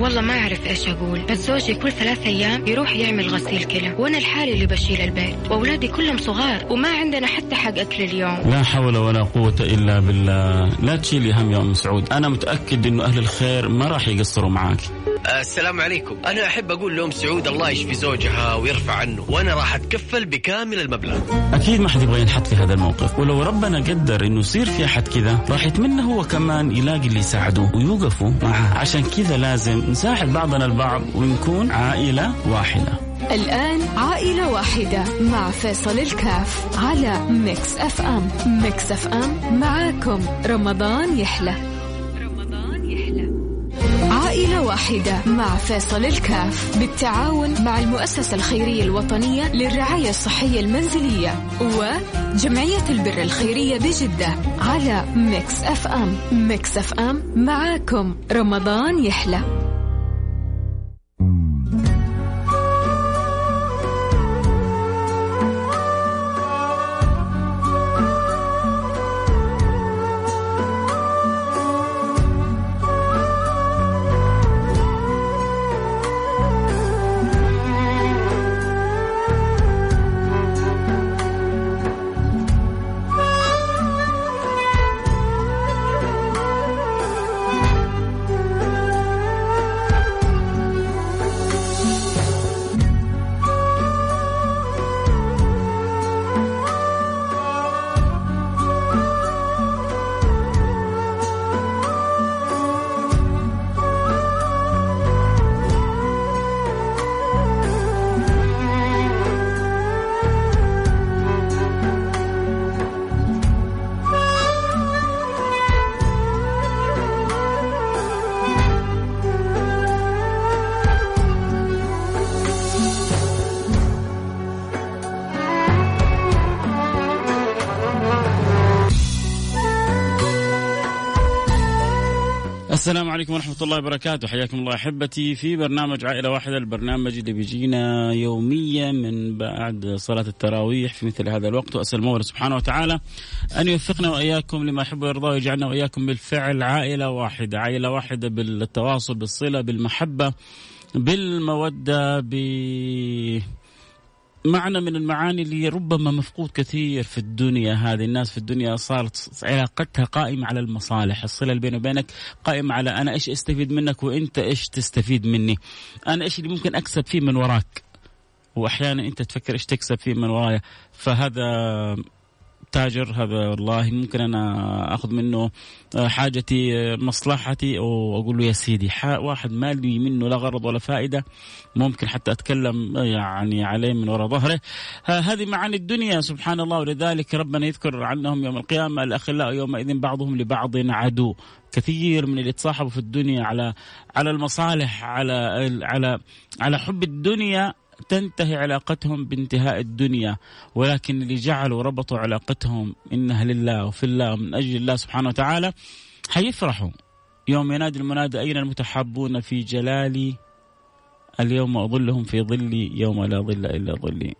والله ما أعرف إيش أقول بس زوجي كل ثلاث أيام يروح يعمل غسيل كلى وأنا الحالي اللي بشيل البيت وأولادي كلهم صغار وما عندنا حتى حق أكل اليوم. لا حول ولا قوة إلا بالله. لا تشيلي هم يا أم سعود. أنا متأكد إنه أهل الخير ما راح يقصروا معاك. السلام عليكم. أنا أحب أقول لأم سعود الله يشفي زوجها ويرفع عنه وأنا راح أتكفل بكامل المبلغ. أكيد ما حد يبغى ينحط في هذا الموقف. ولو ربنا قدر إنه يصير في أحد كذا راح يتمنى هو كمان يلاقي اللي يساعده ويوقفوا معه. عشان كذا لازم نساعد بعضنا البعض ونكون عائلة واحدة. الآن عائلة واحدة مع فيصل الكاف على Mix FM Mix FM معاكم. رمضان يحلى. عائلة واحدة مع فيصل الكاف بالتعاون مع المؤسسة الخيرية الوطنية للرعاية الصحية المنزلية وجمعية البر الخيرية بجدة على Mix FM. Mix FM معاكم. رمضان يحلى. السلام عليكم ورحمة الله وبركاته. حياكم الله أحبتي في برنامج عائلة واحدة البرنامج اللي بيجينا يوميا من بعد صلاة التراويح في مثل هذا الوقت. وأسأل المولى سبحانه وتعالى أن يوفقنا وإياكم لما يحب ويرضى ويجعلنا وإياكم بالفعل عائلة واحدة. عائلة واحدة بالتواصل بالصلة بالمحبة بالمودة ب معنى من المعاني اللي ربما مفقود كثير في الدنيا هذه. الناس في الدنيا صارت علاقتها قائمة على المصالح. الصلة اللي بيني وبينك قائمة على أنا إيش أستفيد منك وإنت إيش تستفيد مني. أنا إيش اللي ممكن أكسب فيه من وراك. وأحيانا أنت تفكر إيش تكسب فيه من ورايا. فهذا تاجر هذا والله ممكن أنا أخذ منه آه، حاجتي آه، مصلحتي واقول له يا سيدي واحد ما لي منه لا غرض ولا فائدة ممكن حتى أتكلم آه، يعني عليه من وراء ظهره. هذه معاني الدنيا سبحان الله ولذلك ربنا يذكر عنهم يوم القيامة الأخلاء يومئذ بعضهم لبعض عدو. كثير من اللي تصاحبوا في الدنيا على على المصالح على على على حب الدنيا تنتهي علاقتهم بانتهاء الدنيا ولكن اللي جعلوا ربطوا علاقتهم إنها لله وفي الله من أجل الله سبحانه وتعالى حيفرحوا. يوم ينادي المنادى أين المتحابون في جلالي اليوم اظلهم في ظلي يوم لا ظل إلا ظلي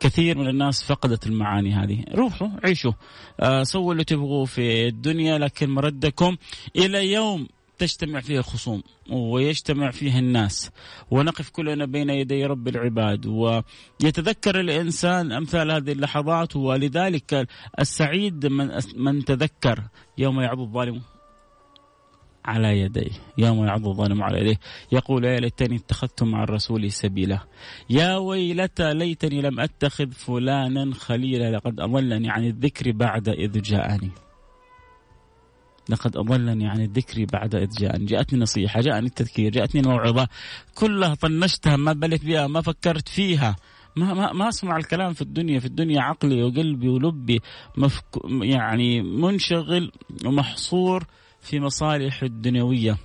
كثير من الناس فقدت المعاني هذه. روحوا عيشوا. آه سووا اللي تبغوه في الدنيا لكن مردكم إلى يوم تجتمع فيها الخصوم ويجتمع فيها الناس ونقف كلنا بين يدي رب العباد ويتذكر الإنسان أمثال هذه اللحظات ولذلك السعيد من من تذكر يوم يعض الظالم على يديه. يوم يعض الظالم على يديه. يقول يا ليتني اتخذت مع الرسول سبيلا. يا ويلتى ليتني لم أتخذ فلانا خليلا لقد أضلني عن الذكر بعد إذ جاءني. لقد أضلني عن الذكر بعد إذ جاءني. جاءتني نصيحة جاءني التذكير جاءتني الموعظة كلها طنشتها ما بلت بها ما فكرت فيها. ما ما ما أسمع الكلام في الدنيا في الدنيا عقلي وقلبي ولبي مفك يعني منشغل ومحصور في مصالح الدنيوية.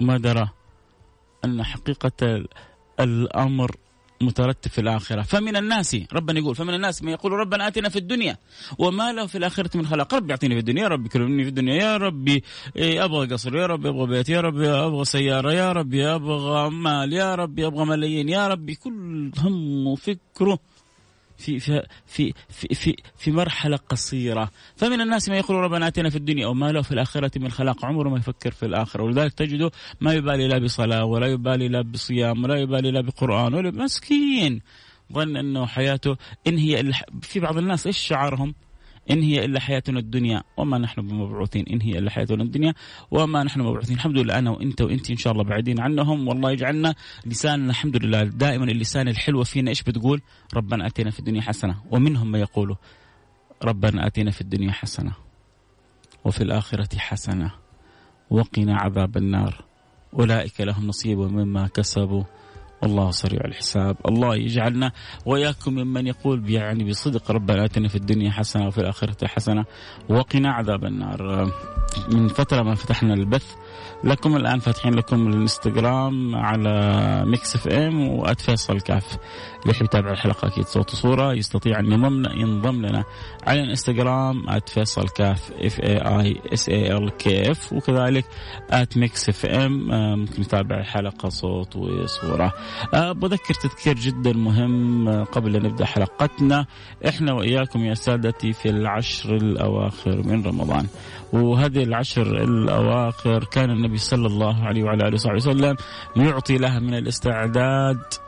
ما درى أن حقيقة الأمر مترتب في الآخرة. فمن الناس ربنا يقول فمن الناس من يقول ربنا آتنا في الدنيا وما له في الآخرة من خلاق. ربي يعطيني في الدنيا يا ربي كرمني في الدنيا يا ربي إيه، أبغى قصر يا ربي أبغى بيت يا ربي أبغى سيارة يا ربي أبغى مال يا ربي أبغى ملايين يا ربي كل هم وفكره في في في في في, في مرحلة قصيرة. فمن الناس من يقول ربنا آتنا في الدنيا وما له في الآخرة من خلاق. عمره ما يفكر في الآخرة. ولذلك تجده ما يبالي لا بصلاة ولا يبالي لا بصيام ولا يبالي لا بقرآن ولا مسكين. ظن أنه حياته إن هي في بعض الناس إيش شعارهم؟ إن هي إلا حياتنا الدنيا وما نحن بمبعوثين. إن هي إلا حياتنا الدنيا وما نحن مبعوثين. الحمد لله أنا وأنت وأنت إن شاء الله بعيدين عنهم. والله يجعلنا لساننا الحمد لله دائما اللسان الحلوة فينا. إيش بتقول؟ ربنا أتينا في الدنيا حسنة ومنهم ما يقولوا ربنا أتينا في الدنيا حسنة وفي الآخرة حسنة وقنا عذاب النار. أولئك لهم نصيب مما كسبوا. والله سريع الحساب الله يجعلنا وإياكم ممن يقول يعني بصدق ربنا آتنا في الدنيا حسنة وفي الآخرة حسنة وقنا عذاب النار. من فترة ما فتحنا البث لكم الآن فاتحين لكم الإنستغرام على Mix FM و at فيصل كاف. اللي يحب يتابع الحلقة أكيد صوت وصورة يستطيع أن ينضم ينضم لنا على الإنستغرام فيصل كاف F A I S A L K F وكذلك Mix FM ممكن يتابع الحلقة صوت وصورة. أه، بذكر تذكير جدا مهم أه، قبل أن نبدأ حلقتنا. إحنا وإياكم يا سادتي في العشر الأواخر من رمضان. وهذه العشر الأواخر كان النبي صلى الله عليه وعلى آله وصحبه وسلم يعطي لها من الاستعداد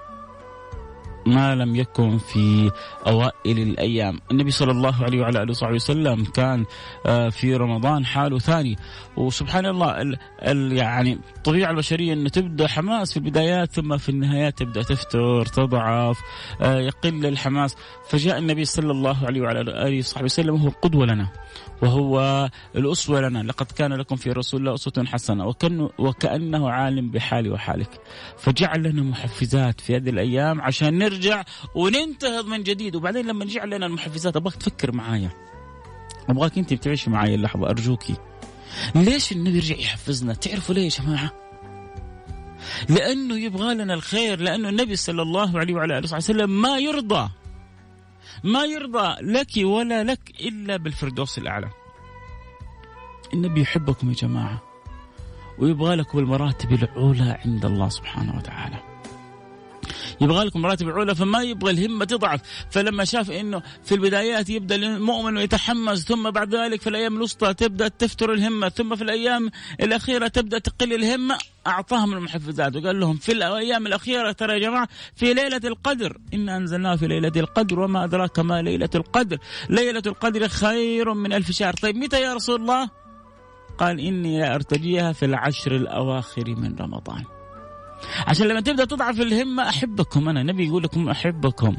ما لم يكن في أوائل الأيام، النبي صلى الله عليه وعلى آله وصحبه وسلم كان آه، في رمضان حاله ثاني، وسبحان الله ال ال يعني الطبيعه البشرية إنه تبدأ حماس في البدايات ثم في النهايات تبدأ تفتر، تضعف، آه، يقل الحماس، فجاء النبي صلى الله عليه وعلى آله وصحبه وسلم وهو قدوه لنا. وهو الأسوة لنا. لقد كان لكم في رسول الله أسوة حسنة وكأنه, وكأنه عالم بحالي وحالك. فجعل لنا محفزات في هذه الأيام عشان نرجع وننتهض من جديد. وبعدين لما جعل لنا المحفزات أبغاك تفكر معايا. أبغاك أنت بتعيش معايا اللحظة أرجوكي. ليش النبي يرجع يحفزنا؟ تعرفوا ليه يا جماعة؟ لأنه يبغى لنا الخير لأنه النبي صلى الله عليه وعلى آله وسلم ما يرضى ما يرضى لك ولا لك إلا بالفردوس الأعلى. النبي يحبكم يا جماعة ويبغى لكم المراتب العلى عند الله سبحانه وتعالى. يبغى لكم مراتب العلى فما يبغى الهمة تضعف. فلما شاف إنه في البدايات يبدأ المؤمن يتحمس ثم بعد ذلك في الأيام الوسطى تبدأ تفتر الهمة ثم في الأيام الأخيرة تبدأ تقل الهمة. أعطاهم المحفزات وقال لهم في الأيام الأخيرة ترى يا جماعة في ليلة القدر. إنا أنزلناه في ليلة القدر وما أدراك ما ليلة القدر. ليلة القدر خير من ألف شهر. طيب متى يا رسول الله؟ قال إني أرتجيها في العشر الأواخر من رمضان. عشان لما تبدأ تضعف الهمة أحبكم أنا نبي يقول لكم أحبكم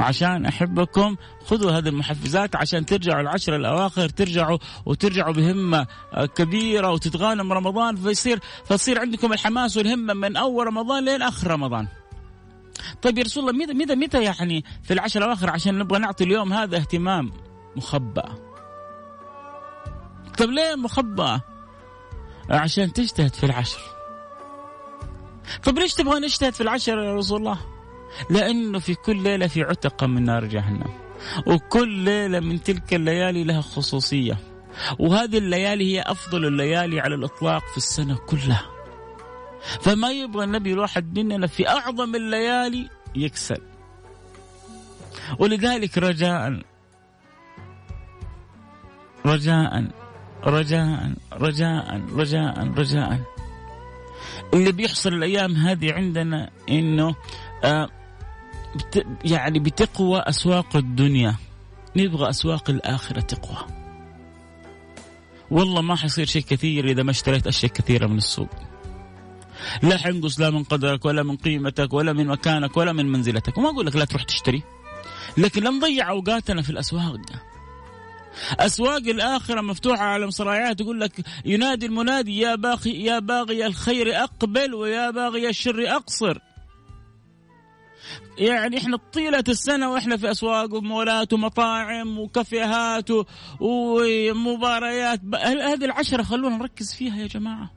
وعشان أحبكم خذوا هذه المحفزات عشان ترجعوا العشر الأواخر ترجعوا وترجعوا بهمة كبيرة وتتغانم رمضان فيصير فيصير عندكم الحماس والهمة من أول رمضان لين آخر رمضان. طيب يا رسول الله متى متى متى يعني في العشر الأواخر عشان نبغى نعطي اليوم هذا اهتمام مخبأ. طيب ليه مخبأ؟ عشان تجتهد في العشر. طيب ليش تبغى نجتهد في العشر يا رسول الله؟ لأنه في كل ليلة في عتقة من نار جهنم وكل ليلة من تلك الليالي لها خصوصية وهذه الليالي هي أفضل الليالي على الإطلاق في السنة كلها. فما يبغى النبي الواحد مننا في أعظم الليالي يكسل. ولذلك رجاء رجاء رجاء رجاء رجاء رجاء. اللي بيحصل الأيام هذه عندنا إنه آه يعني بتقوى أسواق الدنيا. نبغى أسواق الآخرة تقوى. والله ما حيصير شيء كثير إذا ما اشتريت أشياء كثيرة من السوق. لا حينقص لا من قدرك ولا من قيمتك ولا من مكانك ولا من منزلتك. وما أقول لك لا تروح تشتري. لكن لا نضيع أوقاتنا في الأسواق أسواق الآخرة مفتوحة على مصراعيها تقول لك ينادي المنادي يا باغي يا باغي الخير أقبل ويا باغي الشر أقصر. يعني إحنا طيلة السنة وإحنا في أسواق ومولات ومطاعم وكافيهات ومباريات. هذه العشرة خلونا نركز فيها يا جماعة.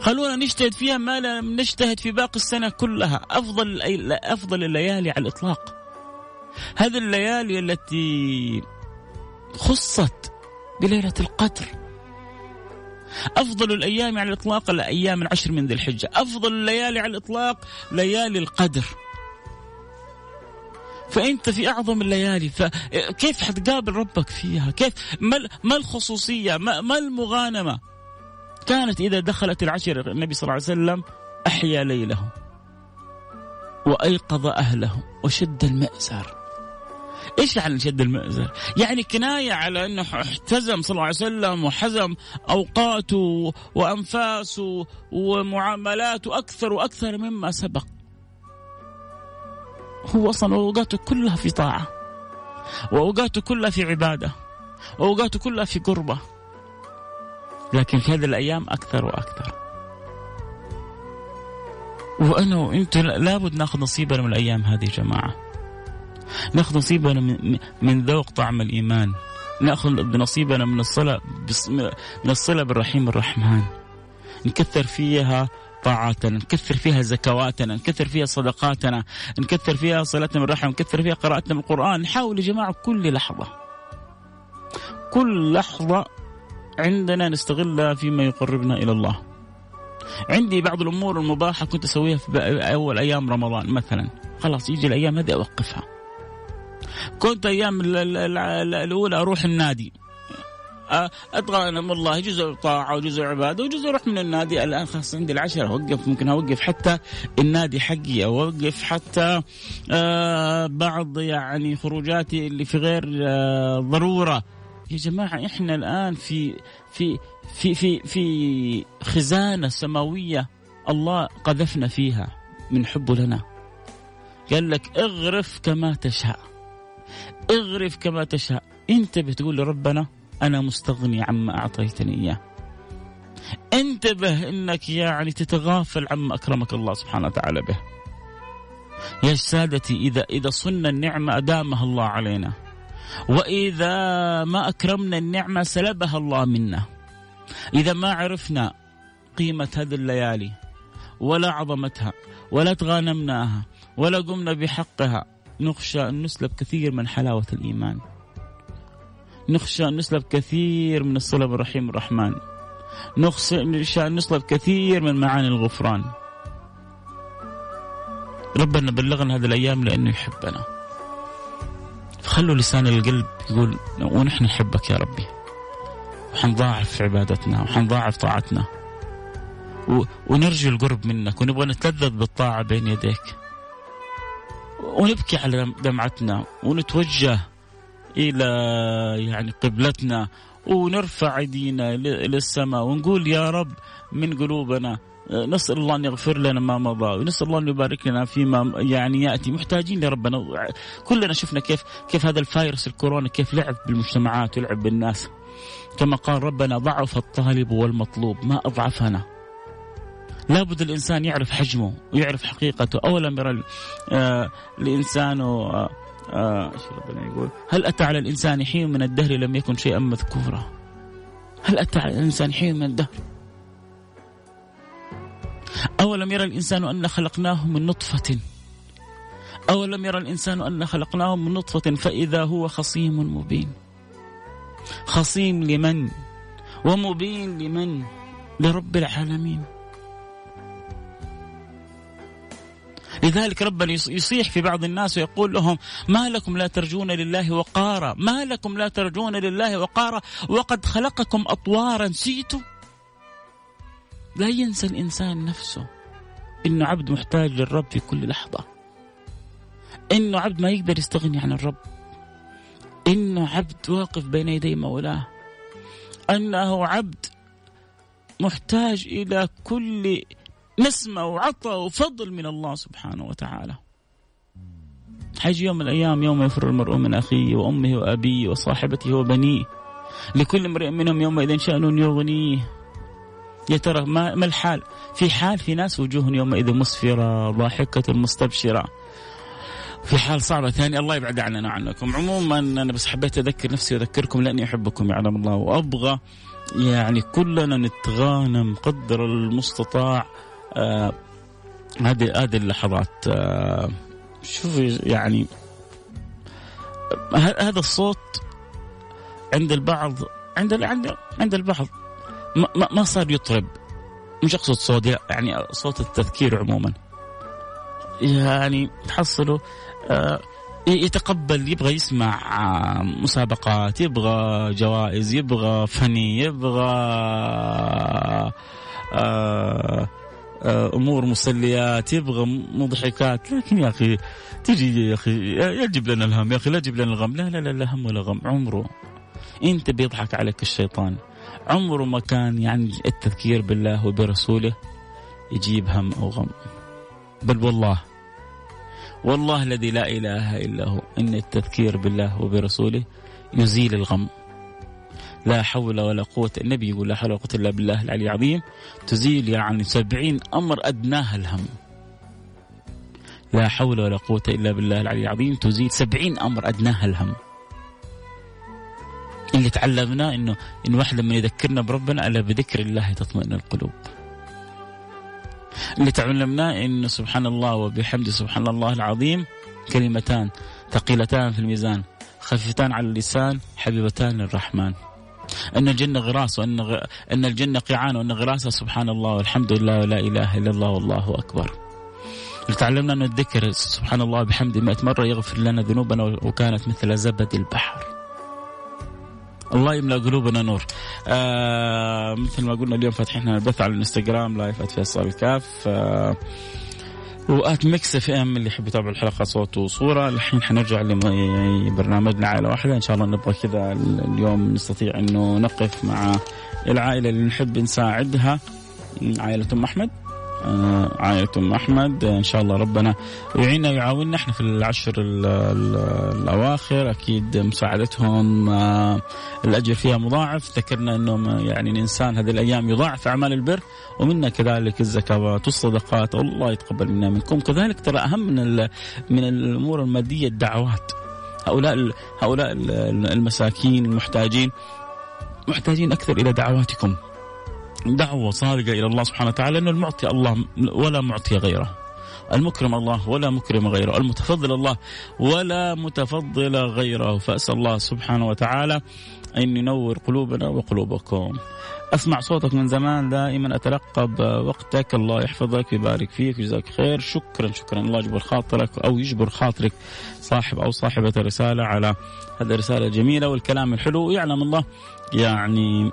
خلونا نجتهد فيها ما لم نجتهد في باقي السنة كلها. أفضل أفضل الليالي على الإطلاق. هذه الليالي التي خصت بليلة القدر. أفضل الأيام على الإطلاق الأيام العشر من ذي الحجة. أفضل الليالي على الإطلاق ليالي القدر. فأنت في أعظم الليالي. فكيف حتقابل ربك فيها؟ كيف؟ ما الخصوصية؟ ما المغانمة؟ كانت إذا دخلت العشر النبي صلى الله عليه وسلم أحيا ليله وأيقظ أهله وشد المئزر إيش يعني شد المئزر؟ يعني كناية على إنه احتزم صلى الله عليه وسلم وحزم أوقاته وأنفاسه ومعاملاته أكثر وأكثر مما سبق. هو أصلا أوقاته كلها في طاعة. وأوقاته كلها في عبادة. وأوقاته كلها في قربة. لكن في هذه الأيام أكثر وأكثر. وأنا وانت لابد نأخذ نصيبنا من الأيام هذه يا جماعة. نأخذ نصيبنا من ذوق طعم الإيمان. نأخذ نصيبنا من الصلة من الصلة بالرحيم الرحمن نكثر فيها طاعاتنا نكثر فيها زكواتنا نكثر فيها صدقاتنا نكثر فيها صلاتنا بالرحم نكثر فيها قراءتنا بالقرآن نحاول يا جماعة كل لحظة كل لحظة عندنا نستغلها فيما يقربنا إلى الله. عندي بعض الأمور المباحة كنت أسويها في أول أيام رمضان مثلا. خلاص يجي الأيام هذه أوقفها. كنت أيام الأولى أروح النادي. اتغنم والله جزء طاعة وجزء عبادة وجزء أروح من النادي. الآن خلاص عندي العشرة أوقف ممكن أوقف حتى النادي حقي أو أوقف حتى بعض يعني خروجاتي اللي في غير ضرورة. يا جماعة إحنا الآن في في في في في خزانة سماوية الله قذفنا فيها من حبه لنا. قال لك اغرف كما تشاء. اغرف كما تشاء. انتبه تقول لربنا أنا مستغني عما أعطيتني إياه. انتبه أنك يعني تتغافل عما أكرمك الله سبحانه وتعالى به. يا سادتي إذا إذا صنا النعمة أدامها الله علينا. وإذا ما أكرمنا النعمة سلبها الله منا. إذا ما عرفنا قيمة هذه الليالي ولا عظمتها ولا تغانمناها ولا قمنا بحقها نخشى أن نسلب كثير من حلاوة الإيمان. نخشى أن نسلب كثير من الصلة بالرحيم الرحمن. نخشى أن نسلب كثير من معاني الغفران. ربنا بلغنا هذه الأيام لأنه يحبنا. خلوا لسان القلب يقول ونحن نحبك يا ربي. وحنضاعف عبادتنا وحنضاعف طاعتنا. ونرجو القرب منك ونبغى نتلذذ بالطاعة بين يديك. ونبكي على دمعتنا ونتوجه إلى يعني قبلتنا ونرفع إيدينا للسماء ونقول يا رب من قلوبنا نسأل الله أن يغفر لنا ما مضى ونسأل الله أن يبارك لنا فيما يعني يأتي. محتاجين لربنا كلنا شفنا كيف كيف هذا الفايروس الكورونا كيف لعب بالمجتمعات ولعب بالناس. كما قال ربنا ضعف الطالب والمطلوب ما أضعفنا. لابد الإنسان يعرف حجمه ويعرف حقيقته. اولم يرى آه الإنسان آه آه ربنا يقول؟ هل أتى على الإنسان حين من الدهر لم يكن شيئا مذكورا؟ هل أتى على الإنسان حين من الدهر؟ أولم يرى الإنسان انا خلقناه من نطفة؟ أولم يرى الإنسان انا خلقناه من نطفة فإذا هو خصيم مبين؟ خصيم لمن؟ ومبين لمن؟ لرب العالمين. لذلك ربنا يصيح في بعض الناس ويقول لهم ما لكم لا ترجون لله وقارا. ما لكم لا ترجون لله وقارا. وقد خلقكم أطوارا. سيتوا. لا ينسى الإنسان نفسه إنه عبد محتاج للرب في كل لحظة. إنه عبد ما يقدر يستغني عن الرب. إنه عبد واقف بين يدي مولاه. أنه عبد محتاج إلى كل نسمة وعطاء وفضل من الله سبحانه وتعالى. حيجي يوم من الأيام يوم يفر المرء من أخيه وأمه وأبيه وصاحبته وبنيه. لكل امرئ منهم يومئذ شأن يغنيه. يا ترى ما, ما الحال؟ في حال في ناس وجوه يومئذ مسفرة ضاحكة مستبشرة. في حال صعبة ثانية الله يبعد عننا عنكم عموما أنا بس حبيت أذكر نفسي وأذكركم لأني أحبكم يعلم الله. وأبغى يعني كلنا نتغانم قدر المستطاع آه، هذه هذه اللحظات آه شوفي يعني هذا الصوت عند البعض عند عند عند البعض ما, ما صار يطرب. مش أقصد صوت يعني صوت التذكير عموما. يعني تحصلوا آه يتقبل يبغى يسمع مسابقات يبغى جوائز يبغى فني يبغى آه، آه، أمور مسليات يبغى مضحكات. لكن يا أخي تجي يا أخي يا تجيب لنا الهم. يا أخي لا تجيب لنا الغم. لا لا لا, لا هم ولا غم. عمره. أنت بيضحك عليك الشيطان. عمره ما كان يعني التذكير بالله وبرسوله يجيب هم أو غم. بل والله والله الذي لا إله إلا هو إن التذكير بالله وبرسوله يزيل الغم. لا حول ولا قوة النبي يقول لا حول ولا قوة إلا بالله العلي العظيم تزيل يعني سبعين أمر أدناها الهم لا حول ولا قوة إلا بالله العلي العظيم تزيل سبعين أمر أدناها الهم اللي تعلمناه إنه إن واحد لما يذكرنا بربنا ألا بذكر الله تطمئن القلوب. اللي تعلمناه انه سبحان الله وبحمده سبحان الله العظيم كلمتان ثقيلتان في الميزان خفيفتان على اللسان حبيبتان للرحمن. أن الجنة غراس وأن غ... أن الجنة قيعان وأن غراسها سبحان الله والحمد لله ولا إله إلا الله والله أكبر. تعلمنا أن الذكر سبحان الله بحمده 100 مرة يغفر لنا ذنوبنا وكانت مثل زبد البحر. الله يملأ قلوبنا نور آه مثل ما قلنا اليوم فاتحين البث على الانستغرام live فيصل الكاف آه و at Mix FM اللي يحب يتابع الحلقة صوت وصورة. الحين حنرجع لبرنامجنا عائلة واحدة. إن شاء الله نبغى كذا اليوم نستطيع إنه نقف مع العائلة اللي نحب نساعدها. عائلة أم أحمد؟ عائلة أم أحمد. إن شاء الله ربنا يعيننا ويعاوننا. إحنا في العشر الأواخر أكيد مساعدتهم آه، الأجر فيها مضاعف. ذكرنا أنه يعني الإنسان هذه الأيام يضاعف أعمال البر ومنا كذلك الزكوات والصدقات. الله يتقبل منا منكم. كذلك ترى أهم من من الأمور المادية الدعوات. هؤلاء هؤلاء المساكين المحتاجين محتاجين أكثر إلى دعواتكم. دعوة صادقة إلى الله سبحانه وتعالى أنه المعطي الله ولا معطي غيره. المكرم الله ولا مكرم غيره. المتفضل الله ولا متفضل غيره. فأسأل الله سبحانه وتعالى أن ينور قلوبنا وقلوبكم. أسمع صوتك من زمان دائما. أترقب وقتك. الله يحفظك ويبارك فيك ويجزاك خير. شكرا شكرا. الله يجبر خاطرك أو يجبر خاطرك صاحب أو صاحبة الرسالة على هذه الرسالة الجميلة والكلام الحلو. ويعلم الله يعني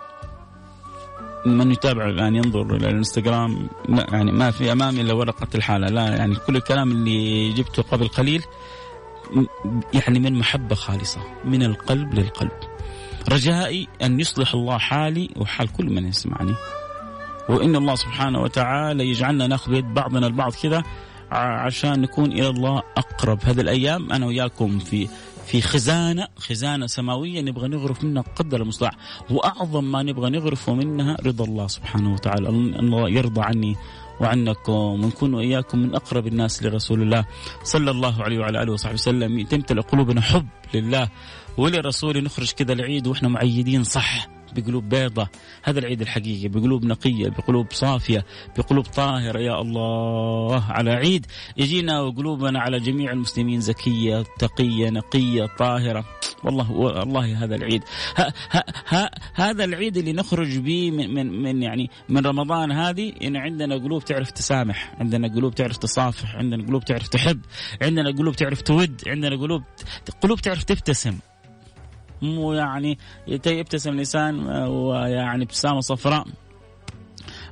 من يتابع الآن ينظر إلى الإنستغرام لا يعني ما في أمامي إلا ورقة الحالة. لا يعني كل الكلام اللي جبته قبل قليل يعني من محبة خالصة من القلب للقلب. رجائي أن يصلح الله حالي وحال كل من يسمعني. وإن الله سبحانه وتعالى يجعلنا نأخذ بيد بعضنا البعض كذا عشان نكون إلى الله أقرب. هذه الأيام أنا وياكم في في خزانة خزانة سماوية نبغى نغرف منها قدر المستطاع. وأعظم ما نبغى نغرفه منها رضا الله سبحانه وتعالى. الله يرضى عني وعنكم ونكون وإياكم من أقرب الناس لرسول الله صلى الله عليه وعلى آله وصحبه وسلم. تمتلئ قلوبنا حب لله ولرسوله. نخرج كذا العيد وإحنا معيدين صح. بقلوب بيضة. هذا العيد الحقيقي بقلوب نقية بقلوب صافية بقلوب طاهرة يا الله. على عيد يجينا وقلوبنا على جميع المسلمين زكية تقية نقية طاهرة. والله والله هذا العيد. ها ها ها هذا العيد اللي نخرج به من, من من يعني من رمضان هذه إن عندنا قلوب تعرف تسامح عندنا قلوب تعرف تصافح عندنا قلوب تعرف تحب عندنا قلوب تعرف تود عندنا قلوب قلوب تعرف تبتسم. مو يعني يبتسم لسان ويعني ابتسامة صفراء.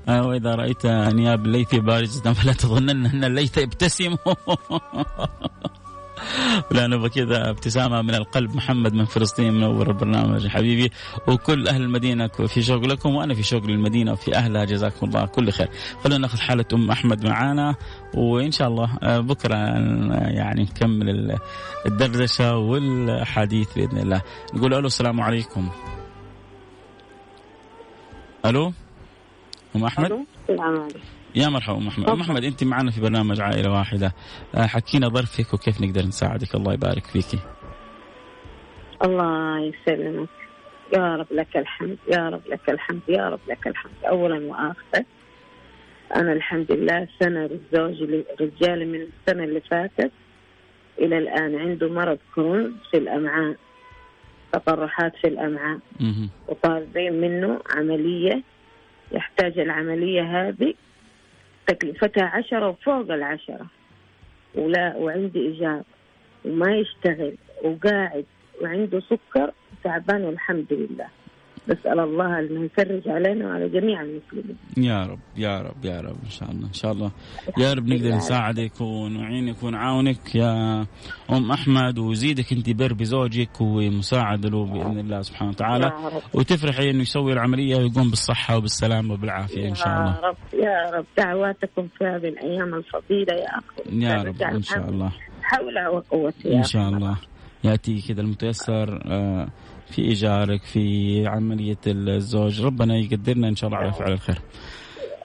آه، وإذا رأيت أنياب الليث بارزة فلا تظنن أن الليث يبتسم. لا نبغى كذا ابتسامة من القلب محمد من فلسطين منور البرنامج. حبيبي وكل أهل المدينة في شوق لكم وأنا في شوق للمدينة وفي أهلها. جزاكم الله كل خير. خلونا ناخذ حالة أم أحمد معانا وإن شاء الله آه، بكرة يعني نكمل الدردشة والحديث بإذن الله. نقول ألو السلام عليكم. ألو؟ أم أحمد؟ السلام عليكم. يا مرحبا أم احمد أم احمد أنت معنا في برنامج عائلة واحدة. آه، حكينا ظرفك وكيف نقدر نساعدك. الله يبارك فيكي. الله يسلمك. يا رب لك الحمد يا رب لك الحمد يا رب لك الحمد. اولا واخرا أنا الحمد لله سنة الزوج رجالي من السنة اللي فاتت. إلى الآن عنده مرض كرون في الأمعاء تقرحات في الأمعاء. وطالبين منه عملية يحتاج العملية هذه تكلفتها عشرة وفوق العشرة. ولا وعندي إيجاب وما يشتغل وقاعد وعنده سكر تعبان والحمد لله. نسأل الله أن يفرج علينا وعلى جميع المسلمين. يا رب يا رب يا رب إن شاء الله إن شاء الله. يا رب نقدر نساعدك ونعينك ونعاونك. يا أم أحمد ويزيدك أنت بر بزوجك ومساعدة له بإذن الله سبحانه وتعالى. وتفرحي أنه يسوي العملية ويقوم بالصحة وبالسلامة وبالعافية إن شاء الله. يا رب يا رب. دعواتكم في هذه الأيام الفضيلة يا أخي. يا رب إن شاء الله. حول وقوة إن شاء الله. يأتي كذا المتيسر آه في إيجارك في عملية الزوج ربنا يقدرنا إن شاء الله على فعل الخير.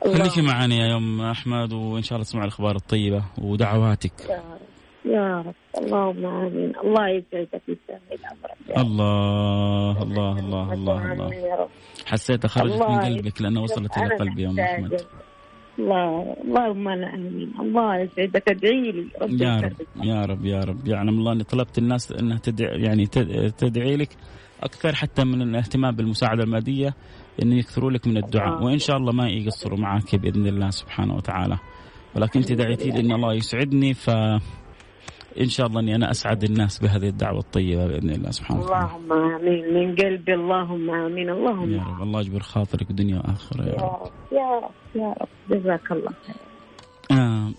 خليكي معنا يا ام أحمد وإن شاء الله تسمع الأخبار الطيبة ودعواتك. يا رب يا رب. اللهم آمين. الله يسعدك ويسهل امرك الله الله الله الله الله. حسيتها خرجت من قلبك لانها وصلت إلى قلبي يا أم أحمد. الله اللهم أنا آمين. الله يسعدك. ادعي لي. يا رب يا رب يا رب. يعلم الله إني طلبت الناس إنها تدعي يعني تدعي لك. أكثر حتى من الاهتمام بالمساعدة المادية إن يكثروا لك من الدعاء. وإن شاء الله ما يقصروا معك بإذن الله سبحانه وتعالى. ولكن أنت دعيتي لي ان الله. يسعدني ف إن شاء الله إني أنا أسعد الناس بهذه الدعوة الطيبة بإذن الله سبحانه وتعالى. اللهم آمين. من قلبي اللهم آمين. اللهم يا رب الله يجبر خاطرك دنيا وآخرة يا رب. يا رب يا رب. جزاك الله خير. آه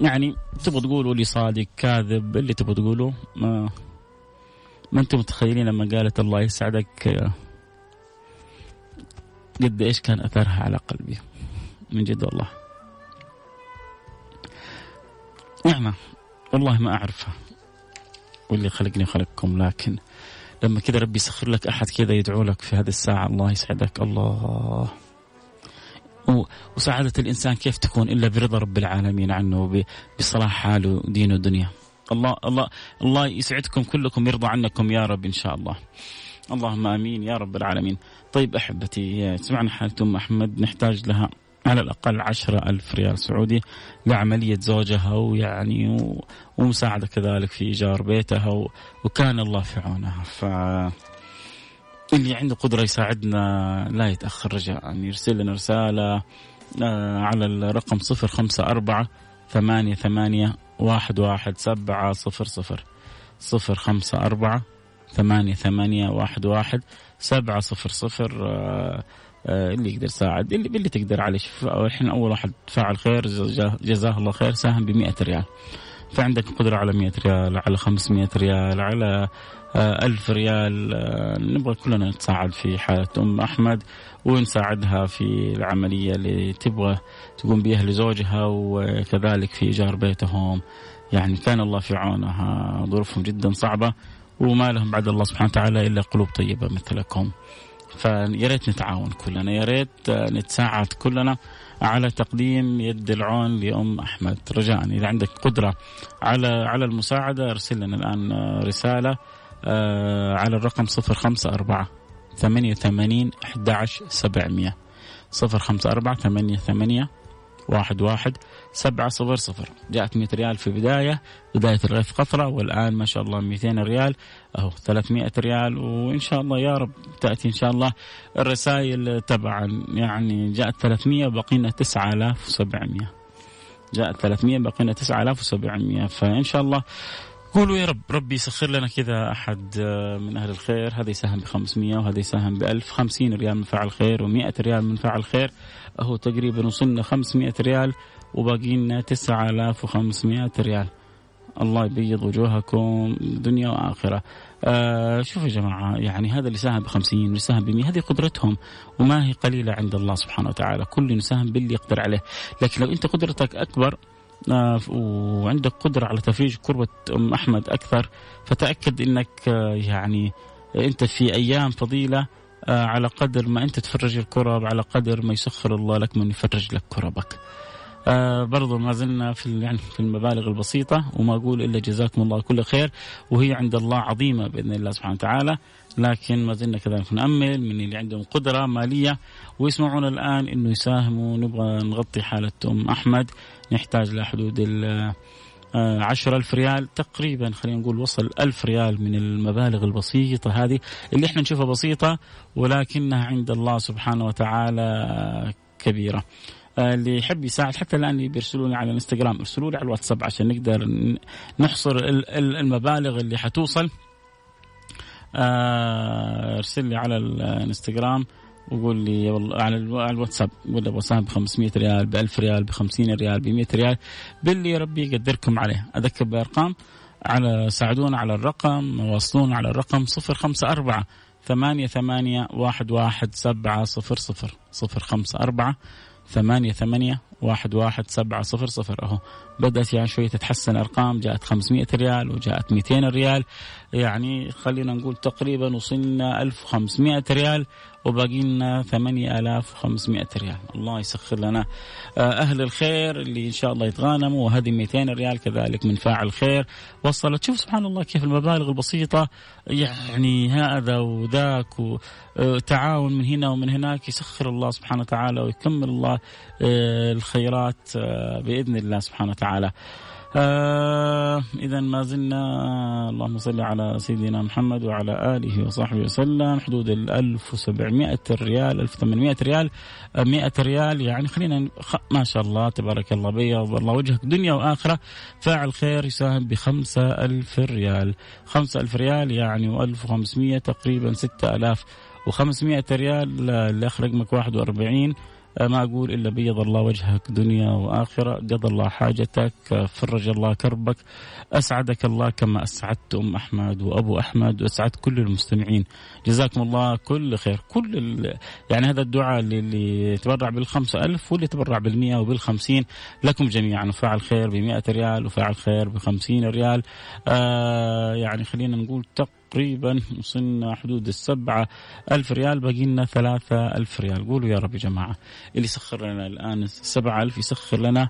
يعني تبغى تقولوا لي صادق كاذب اللي تبغى تقوله ما ما أنتم متخيلين لما قالت الله يسعدك قد إيش كان أثرها على قلبي. من جد والله. نعمة. والله ما أعرفها. واللي خلقني خلقكم لكن لما كذا ربي يسخر لك أحد كذا يدعو لك في هذه الساعة الله يسعدك. الله. وسعادة الإنسان كيف تكون إلا برضا رب العالمين عنه بصلاح حاله ودينه ودنياه. الله الله الله يسعدكم كلكم يرضى عنكم يا رب إن شاء الله. اللهم آمين يا رب العالمين. طيب أحبتي سمعنا حالة أم أحمد نحتاج لها على الأقل عشرة ألف ريال سعودي لعملية زوجها ويعني ومساعدة كذلك في إيجار بيتها وكان الله في عونها ف اللي عنده قدرة يساعدنا لا يتأخر رجاء يرسل لنا رسالة آه، على الرقم صفر خمسة أربعة ثمانية ثمانية واحد واحد سبعة صفر صفر. صفر خمسة أربعة ثمانية ثمانية واحد واحد سبعة صفر صفر. آه، آه، اللي يقدر يساعد اللي اللي تقدر عليه. الحين أول واحد فاعل خير جزاه الله خير ساهم بمئة ريال. فعندك قدرة على 100 ريال على 500 ريال على آه، ألف ريال نبغى كلنا نتساعد في حالة أم أحمد ونساعدها في العملية اللي تبغى تقوم بها لزوجها وكذلك في إيجار بيتهم. يعني كان الله في عونها ظروفهم جدا صعبة وما لهم بعد الله سبحانه وتعالى إلا قلوب طيبة مثلكم. فيا ريت نتعاون كلنا يا ريت نتساعد كلنا على تقديم يد العون لأم أحمد. رجاء. إذا عندك قدرة على على المساعدة أرسل لنا الآن رسالة آه، على الرقم 054 88 11 700 054 88 واحد واحد سبعة صفر صفر. جاءت 100 ريال في بداية بداية الغيث قطرة والآن ما شاء الله 200 ريال أو 300 ريال وإن شاء الله يا رب تأتي إن شاء الله الرسائل تبعا. يعني جاءت 300 بقينا 9700 جاءت 300 بقينا 9700 فإن شاء الله قولوا يا رب ربي يسخر لنا كذا أحد آه، من أهل الخير. هذا يساهم ب 500 وهذا يساهم ب 1000 50 ريال من فعل خير و100 ريال من فعل خير. هو تقريبا وصلنا 500 ريال وباقي لنا 9500 ريال. الله يبيض وجوهكم دنيا وآخرة. آه شوفوا يا جماعة يعني هذا اللي ساهم ب 50 واللي ساهم ب 100 هذه قدرتهم وما هي قليلة عند الله سبحانه وتعالى، كل يساهم باللي يقدر عليه، لكن لو أنت قدرتك أكبر آه، وعندك قدرة على تفريج كربة أم أحمد أكثر فتأكد أنك آه، يعني أنت في أيام فضيلة على قدر ما أنت تفرج الكرب على قدر ما يسخر الله لك من يفرج لك كربك. آه برضو ما زلنا في يعني في المبالغ البسيطة وما أقول إلا جزاكم الله كل خير وهي عند الله عظيمة بإذن الله سبحانه وتعالى. لكن ما زلنا كذلك نأمل من اللي عندهم قدرة مالية ويسمعون الآن إنه يساهموا نبغى نغطي حالة أم أحمد نحتاج لحدود ال 10000 ريال تقريبا خلينا نقول وصل ألف ريال من المبالغ البسيطة هذه اللي إحنا نشوفها بسيطة ولكنها عند الله سبحانه وتعالى كبيرة. آه، اللي يحب يساعد حتى الآن لي على الإنستغرام ارسلوا لي على الواتساب عشان نقدر نحصر المبالغ اللي حتوصل. آه، ارسل لي على الإنستغرام. وقول لي على الواتساب قول أبغى اساهم ب 500 ريال ب 1000 ريال ب 50 ريال ب 100 ريال باللي ربي يقدركم عليه. أذكر بأرقام على ساعدونا على الرقم واصلونا على الرقم 054 ثمانية ثمانية واحد واحد سبعة صفر صفر صفر خمسة أربعة ثمانية ثمانية واحد واحد سبعة صفر صفر. أهو بدأت يعني شوية تتحسن أرقام. جاءت 500 ريال وجاءت 200 ريال. يعني خلينا نقول تقريبا وصلنا 1500 ريال وباقي لنا 8500 ريال. الله يسخر لنا آه، أهل الخير اللي إن شاء الله يتغانموا. وهذه 200 ريال كذلك من فاعل خير. وصلت شوف سبحان الله كيف المبالغ البسيطة. يعني هذا وذاك وتعاون من هنا ومن هناك يسخر الله سبحانه وتعالى ويكمل الله آه، الخيرات آه، بإذن الله سبحانه وتعالى. آه إذا ما زلنا اللهم صل على سيدنا محمد وعلى آله وصحبه وسلم. حدود ال 1700 ريال 1800 ريال 100 ريال. يعني خلينا ما شاء الله تبارك الله بيض الله وجهك دنيا وآخرة. فاعل خير يساهم ب 5000 ريال. 5000 ريال يعني و1500 تقريبا 6500 ريال. الأخ رقمك 41 ما أقول إلا بيض الله وجهك دنيا وآخرة قضى الله حاجتك فرج الله كربك أسعدك الله كما أسعدت أم أحمد وأبو أحمد وأسعد كل المستمعين. جزاكم الله كل خير. كل يعني هذا الدعاء اللي, تبرع بالخمسة ألف واللي تبرع بالمئة وبالخمسين لكم جميعا. وفاعل خير بمئة ريال وفاعل خير بخمسين ريال. آه يعني خلينا نقول تق تقريبا وصلنا حدود السبعة ألف ريال باقي لنا ثلاثة ألف ريال. قولوا يا رب يا جماعة اللي يسخر لنا الآن سبعة ألف يسخر لنا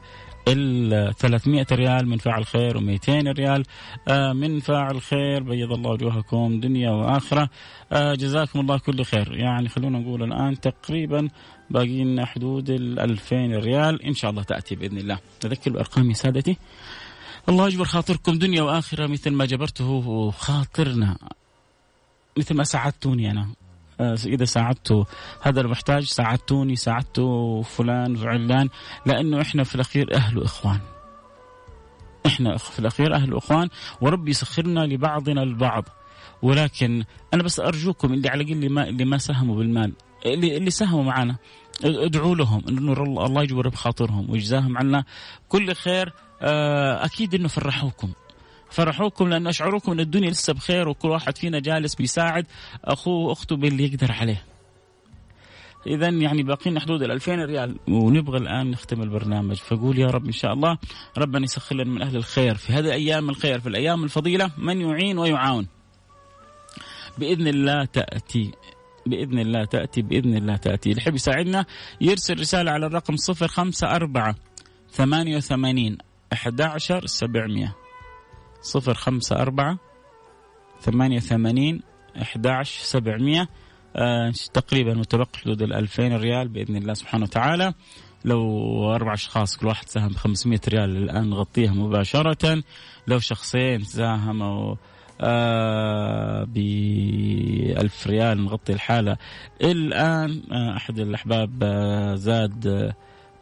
ال 300 ريال من فاعل خير و200 ريال. آه، من فاعل خير بيض الله وجوهكم دنيا وآخرة. آه، جزاكم الله كل خير. يعني خلونا نقول الآن تقريبا باقي لنا حدود ال 2000 ريال. إن شاء الله تأتي بإذن الله. تذكر الارقام يا سادتي؟ الله يجبر خاطركم دنيا وآخرة مثل ما جبرته خاطرنا. مثل ما ساعدتوني أنا. آه، إذا ساعدت هذا المحتاج ساعدتوني ساعدت فلان وعلان لأنه إحنا في الأخير أهل وإخوان. إحنا في الأخير أهل وإخوان وربي يسخرنا لبعضنا البعض. ولكن أنا بس أرجوكم اللي على اللي ما اللي ما ساهموا بالمال اللي اللي ساهموا معنا ادعوا لهم. انه الله يجبر بخاطرهم ويجزاهم عنا كل خير. أكيد إنه فرحوكم. فرحوكم لأنه اشعروكم إن الدنيا لسه بخير وكل واحد فينا جالس بيساعد أخوه وأخته باللي يقدر عليه. اذا يعني باقينا حدود ال 2000 ريال. ونبغى الآن نختم البرنامج. فقول يا رب إن شاء الله ربنا يسخر لنا من أهل الخير في هذه أيام الخير. في الأيام الفضيلة من يعين ويعاون. بإذن الله تأتي بإذن الله تأتي بإذن الله تأتي. اللي يحب يساعدنا يرسل رسالة على الرقم 054 88 11 700 صفر خمسة أربعة ثمانية ثمانين أحد سبعمية. آه تقريبا متبقي حدود الألفين ريال بإذن الله سبحانه وتعالى. لو أربع أشخاص كل واحد ساهم ب 500 ريال الآن نغطيها مباشرة. لو شخصين ساهموا آه ب 1000 ريال نغطي الحالة. الآن آه أحد الأحباب آه زاد آه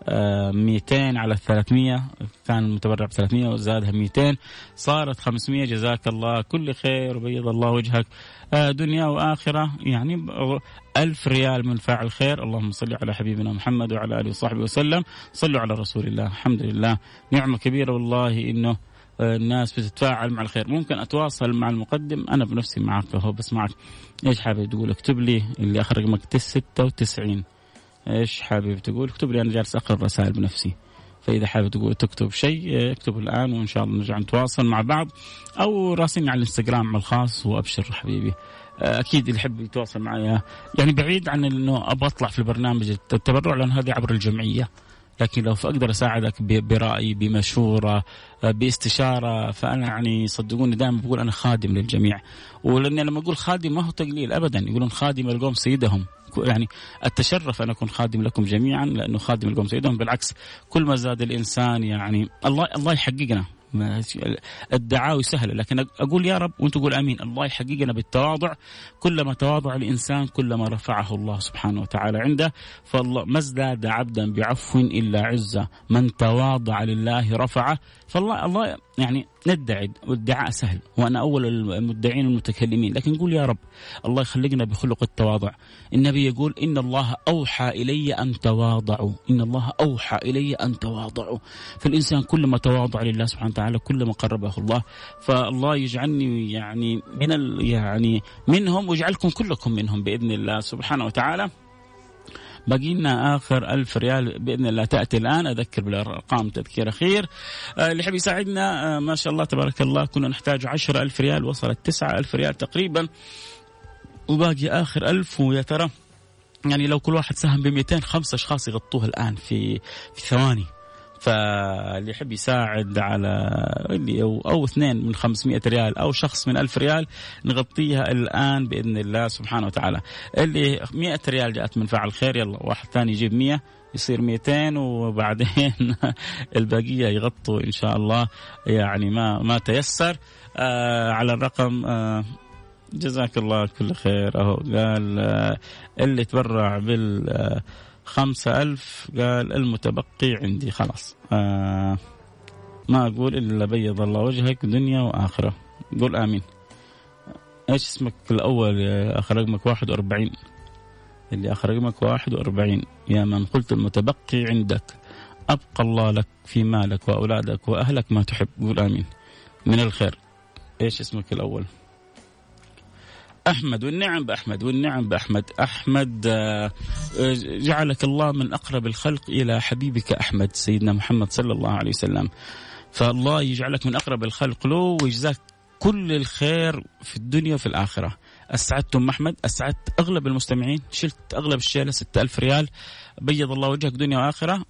200 على 300 كان المتبرع ب 300 وزادها 200 صارت 500 جزاك الله كل خير وبيض الله وجهك. آه، دنيا وآخرة يعني ألف ريال من فاعل خير. اللهم صل على حبيبنا محمد وعلى آله وصحبه وسلم. صلوا على رسول الله. الحمد لله. نعمة كبيرة والله إنه آه، الناس بتتفاعل مع الخير. ممكن أتواصل مع المقدم. أنا بنفسي معك اهو بسمعك. إيش حابب تقول؟ اكتب لي اللي آخر رقمك 96 إيش حابب تقول؟ اكتب لي أنا جالس أقرأ الرسائل بنفسي. فإذا حابب تقول تكتب شيء اكتب الآن وإن شاء الله نرجع نتواصل مع بعض. أو راسلني على الإنستغرام الخاص وأبشر حبيبي. أكيد اللي يحب يتواصل معي يعني بعيد عن إنه أبغى أطلع في البرنامج التبرع لأن هذه عبر الجمعية. لكن لو أقدر أساعدك برايي بمشورة باستشارة فأنا يعني صدقوني دائما بقول أنا خادم للجميع. ولأني لما أقول خادم ما هو تقليل ابدا. يقولون خادم القوم سيدهم. يعني أتشرف أن أكون خادم لكم جميعا لأنه خادم القوم سيدهم. بالعكس كل ما زاد الإنسان يعني الله الله يحققنا. الدعاوي سهلة لكن أقول يا رب وأنت تقول آمين. الله يحققنا بالتواضع. كلما تواضع الإنسان كلما رفعه الله سبحانه وتعالى عنده فالله ما ازداد عبدا بعفو إلا عزه. من تواضع لله رفعه فالله الله يعني ندعي والدعاء سهل وأنا أول المدعين المتكلمين لكن نقول يا رب الله يخلقنا بخلق التواضع. النبي يقول إن الله أوحى إلي أن تواضعوا. إن الله أوحى إلي أن تواضعوا. فالإنسان كلما تواضع لله سبحانه وتعالى كلما قربه الله. فالله يجعلني يعني من يعني منهم ويجعلكم كلكم منهم بإذن الله سبحانه وتعالى. باقي لنا آخر ألف ريال بإذن الله تأتي الآن. أذكر بالأرقام تذكير أخير. آه اللي يحب يساعدنا آه ما شاء الله تبارك الله كنا نحتاج عشر ألف ريال وصلت تسعة ألف ريال تقريبا. وباقي آخر ألف ويا ترى يعني لو كل واحد ساهم ب 200 خمسة اشخاص يغطوه الآن في في ثواني؟ فاللي يحب يساعد على اللي أو, أو اثنين من 500 ريال أو شخص من 1000 ريال نغطيها الآن بإذن الله سبحانه وتعالى. اللي 100 ريال جاءت من فعل خير يلا واحد ثاني يجيب 100 يصير 200 وبعدين البقية يغطوا إن شاء الله يعني ما ما تيسر. آه على الرقم آه جزاك الله كل خير. أهو قال آه اللي تبرع بال آه خمسة ألف قال المتبقي عندي خلاص. آه ما أقول إلا بيض الله وجهك دنيا وآخرة. قول آمين. إيش اسمك الأول؟ آخر رقمك واحد وأربعين. اللي آخر رقمك واحد وأربعين. يا من قلت المتبقي عندك. أبقى الله لك في مالك وأولادك وأهلك ما تحب. قول آمين. من الخير. إيش اسمك الأول؟ أحمد والنعم بأحمد والنعم بأحمد. أحمد آه، جعلك الله من أقرب الخلق إلى حبيبك أحمد سيدنا محمد صلى الله عليه وسلم. فالله يجعلك من أقرب الخلق له ويجزاك كل الخير في الدنيا وفي الآخرة. أسعدتم أحمد أسعدت أغلب المستمعين شلت أغلب الشيلة ستة ألف ريال. بيض الله وجهك دنيا وآخرة.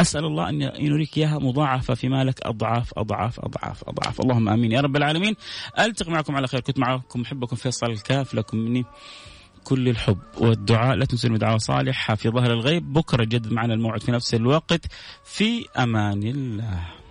أسأل الله أن يريك إياها مضاعفة في مالك. أضعاف أضعاف أضعاف أضعاف. اللهم آمين. يا رب العالمين. ألتقي معكم على خير. كنت معكم محبكم فيصل الكاف. لكم مني كل الحب والدعاء. لا تنسوا دعوة صالحة في ظهر الغيب. بكرة جد معنا الموعد في نفس الوقت. في أمان الله.